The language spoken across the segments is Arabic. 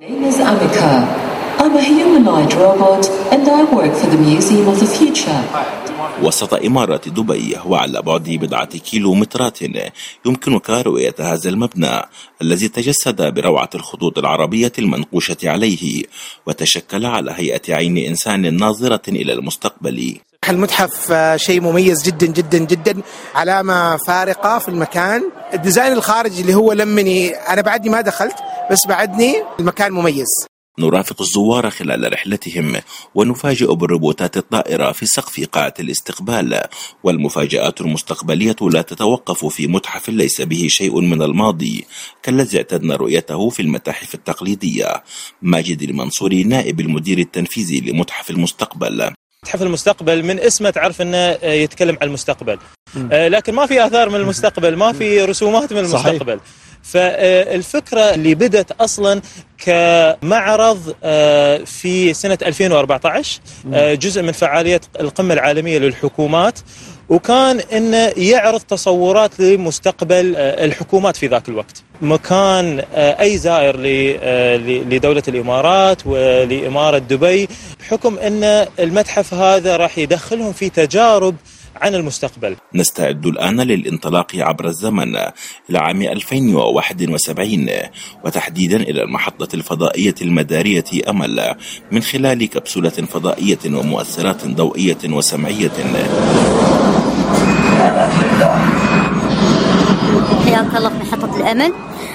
name is Amika. I'm a humanoid robot and I work for the Museum of the Future. وسط إمارة دبي وعلى بعد بضعة كيلومترات يمكنك رؤية هذا المبنى الذي تجسد بروعة الخطوط العربية المنقوشة عليه وتشكل على هيئة عين إنسان ناظرة إلى المستقبل المتحف شيء مميز جدا جدا جدا علامة فارقة في المكان الديزاين الخارجي اللي هو لمني أنا بعدني ما دخلت بس بعدني المكان مميز. نرافق الزوار خلال رحلتهم ونفاجئ بالروبوتات الطائرة في سقف قاعة الاستقبال والمفاجآت المستقبلية لا تتوقف في متحف ليس به شيء من الماضي كالذي اعتدنا رؤيته في المتاحف التقليدية. ماجد المنصوري نائب المدير التنفيذي لمتحف المستقبل. متحف المستقبل من اسمه تعرف إنه يتكلم عن المستقبل. لكن ما في آثار من المستقبل ما في رسومات من المستقبل. صحيح. فالفكرة اللي بدت أصلا كمعرض في سنة 2014 جزء من فعالية القمة العالمية للحكومات وكان إنه يعرض تصورات لمستقبل الحكومات في ذاك الوقت. مكان أي زائر لدولة الإمارات ولإمارة دبي بحكم إن المتحف هذا راح يدخلهم في تجارب عن المستقبل. نستعد الآن للانطلاق عبر الزمن إلى عام 2071 وتحديدا إلى المحطة الفضائية المدارية أمل من خلال كبسولة فضائية ومؤثرات ضوئية وسمعية. حياك الله في محطة الأمل.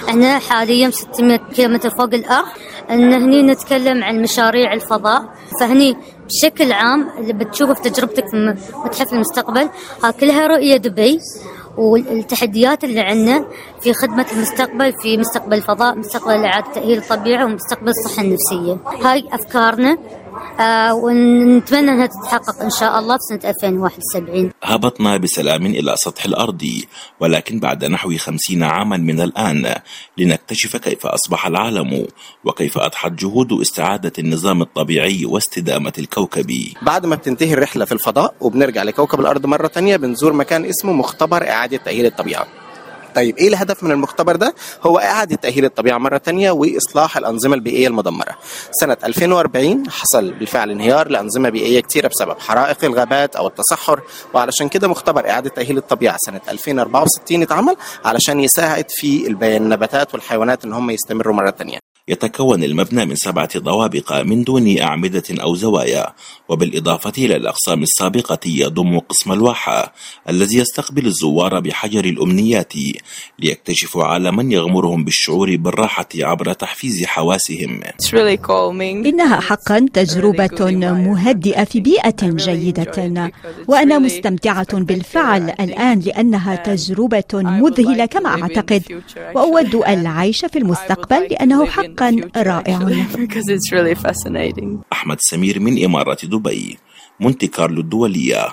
إحنا حاليا 600 كيلومتر فوق الأرض أن هني نتكلم عن مشاريع الفضاء. فهني بشكل عام اللي بتشوفه في تجربتك في متحف المستقبل ها كلها رؤية دبي والتحديات اللي عندنا في خدمة المستقبل في مستقبل الفضاء مستقبل إعادة تأهيل الطبيعة ومستقبل الصحة النفسية. هاي أفكارنا آه ونتمنى أنها تتحقق إن شاء الله في سنة 2071 هبطنا بسلام إلى سطح الأرض ولكن بعد نحو خمسين عاما من الآن لنكتشف كيف أصبح العالم وكيف أضحت جهود استعادة النظام الطبيعي واستدامة الكوكب. بعد ما بتنتهي الرحلة في الفضاء وبنرجع لكوكب الأرض مرة تانية بنزور مكان اسمه مختبر إعادة تأهيل الطبيعة. طيب إيه الهدف من المختبر ده؟ هو إعادة تأهيل الطبيعة مرة تانية وإصلاح الأنظمة البيئية المدمرة. سنة 2040 حصل بالفعل انهيار لأنظمة بيئية كتيرة بسبب حرائق الغابات أو التصحر وعلشان كده مختبر إعادة تأهيل الطبيعة سنة 2064 اتعمل علشان يساعد في النباتات والحيوانات إن هم يستمروا مرة تانية. يتكون المبنى من سبعة طوابق من دون أعمدة أو زوايا وبالإضافة إلى الأقسام السابقة يضم قسم الواحة الذي يستقبل الزوار بحجر الأمنيات ليكتشفوا عالما يغمرهم بالشعور بالراحة عبر تحفيز حواسهم. إنها حقا تجربة مهدئة في بيئة جيدة. وأنا مستمتعة بالفعل الآن لأنها تجربة مذهلة كما أعتقد. وأود العيش في المستقبل لأنه حقا رائع أحمد سمير من إمارة دبي مونتي كارلو الدولية.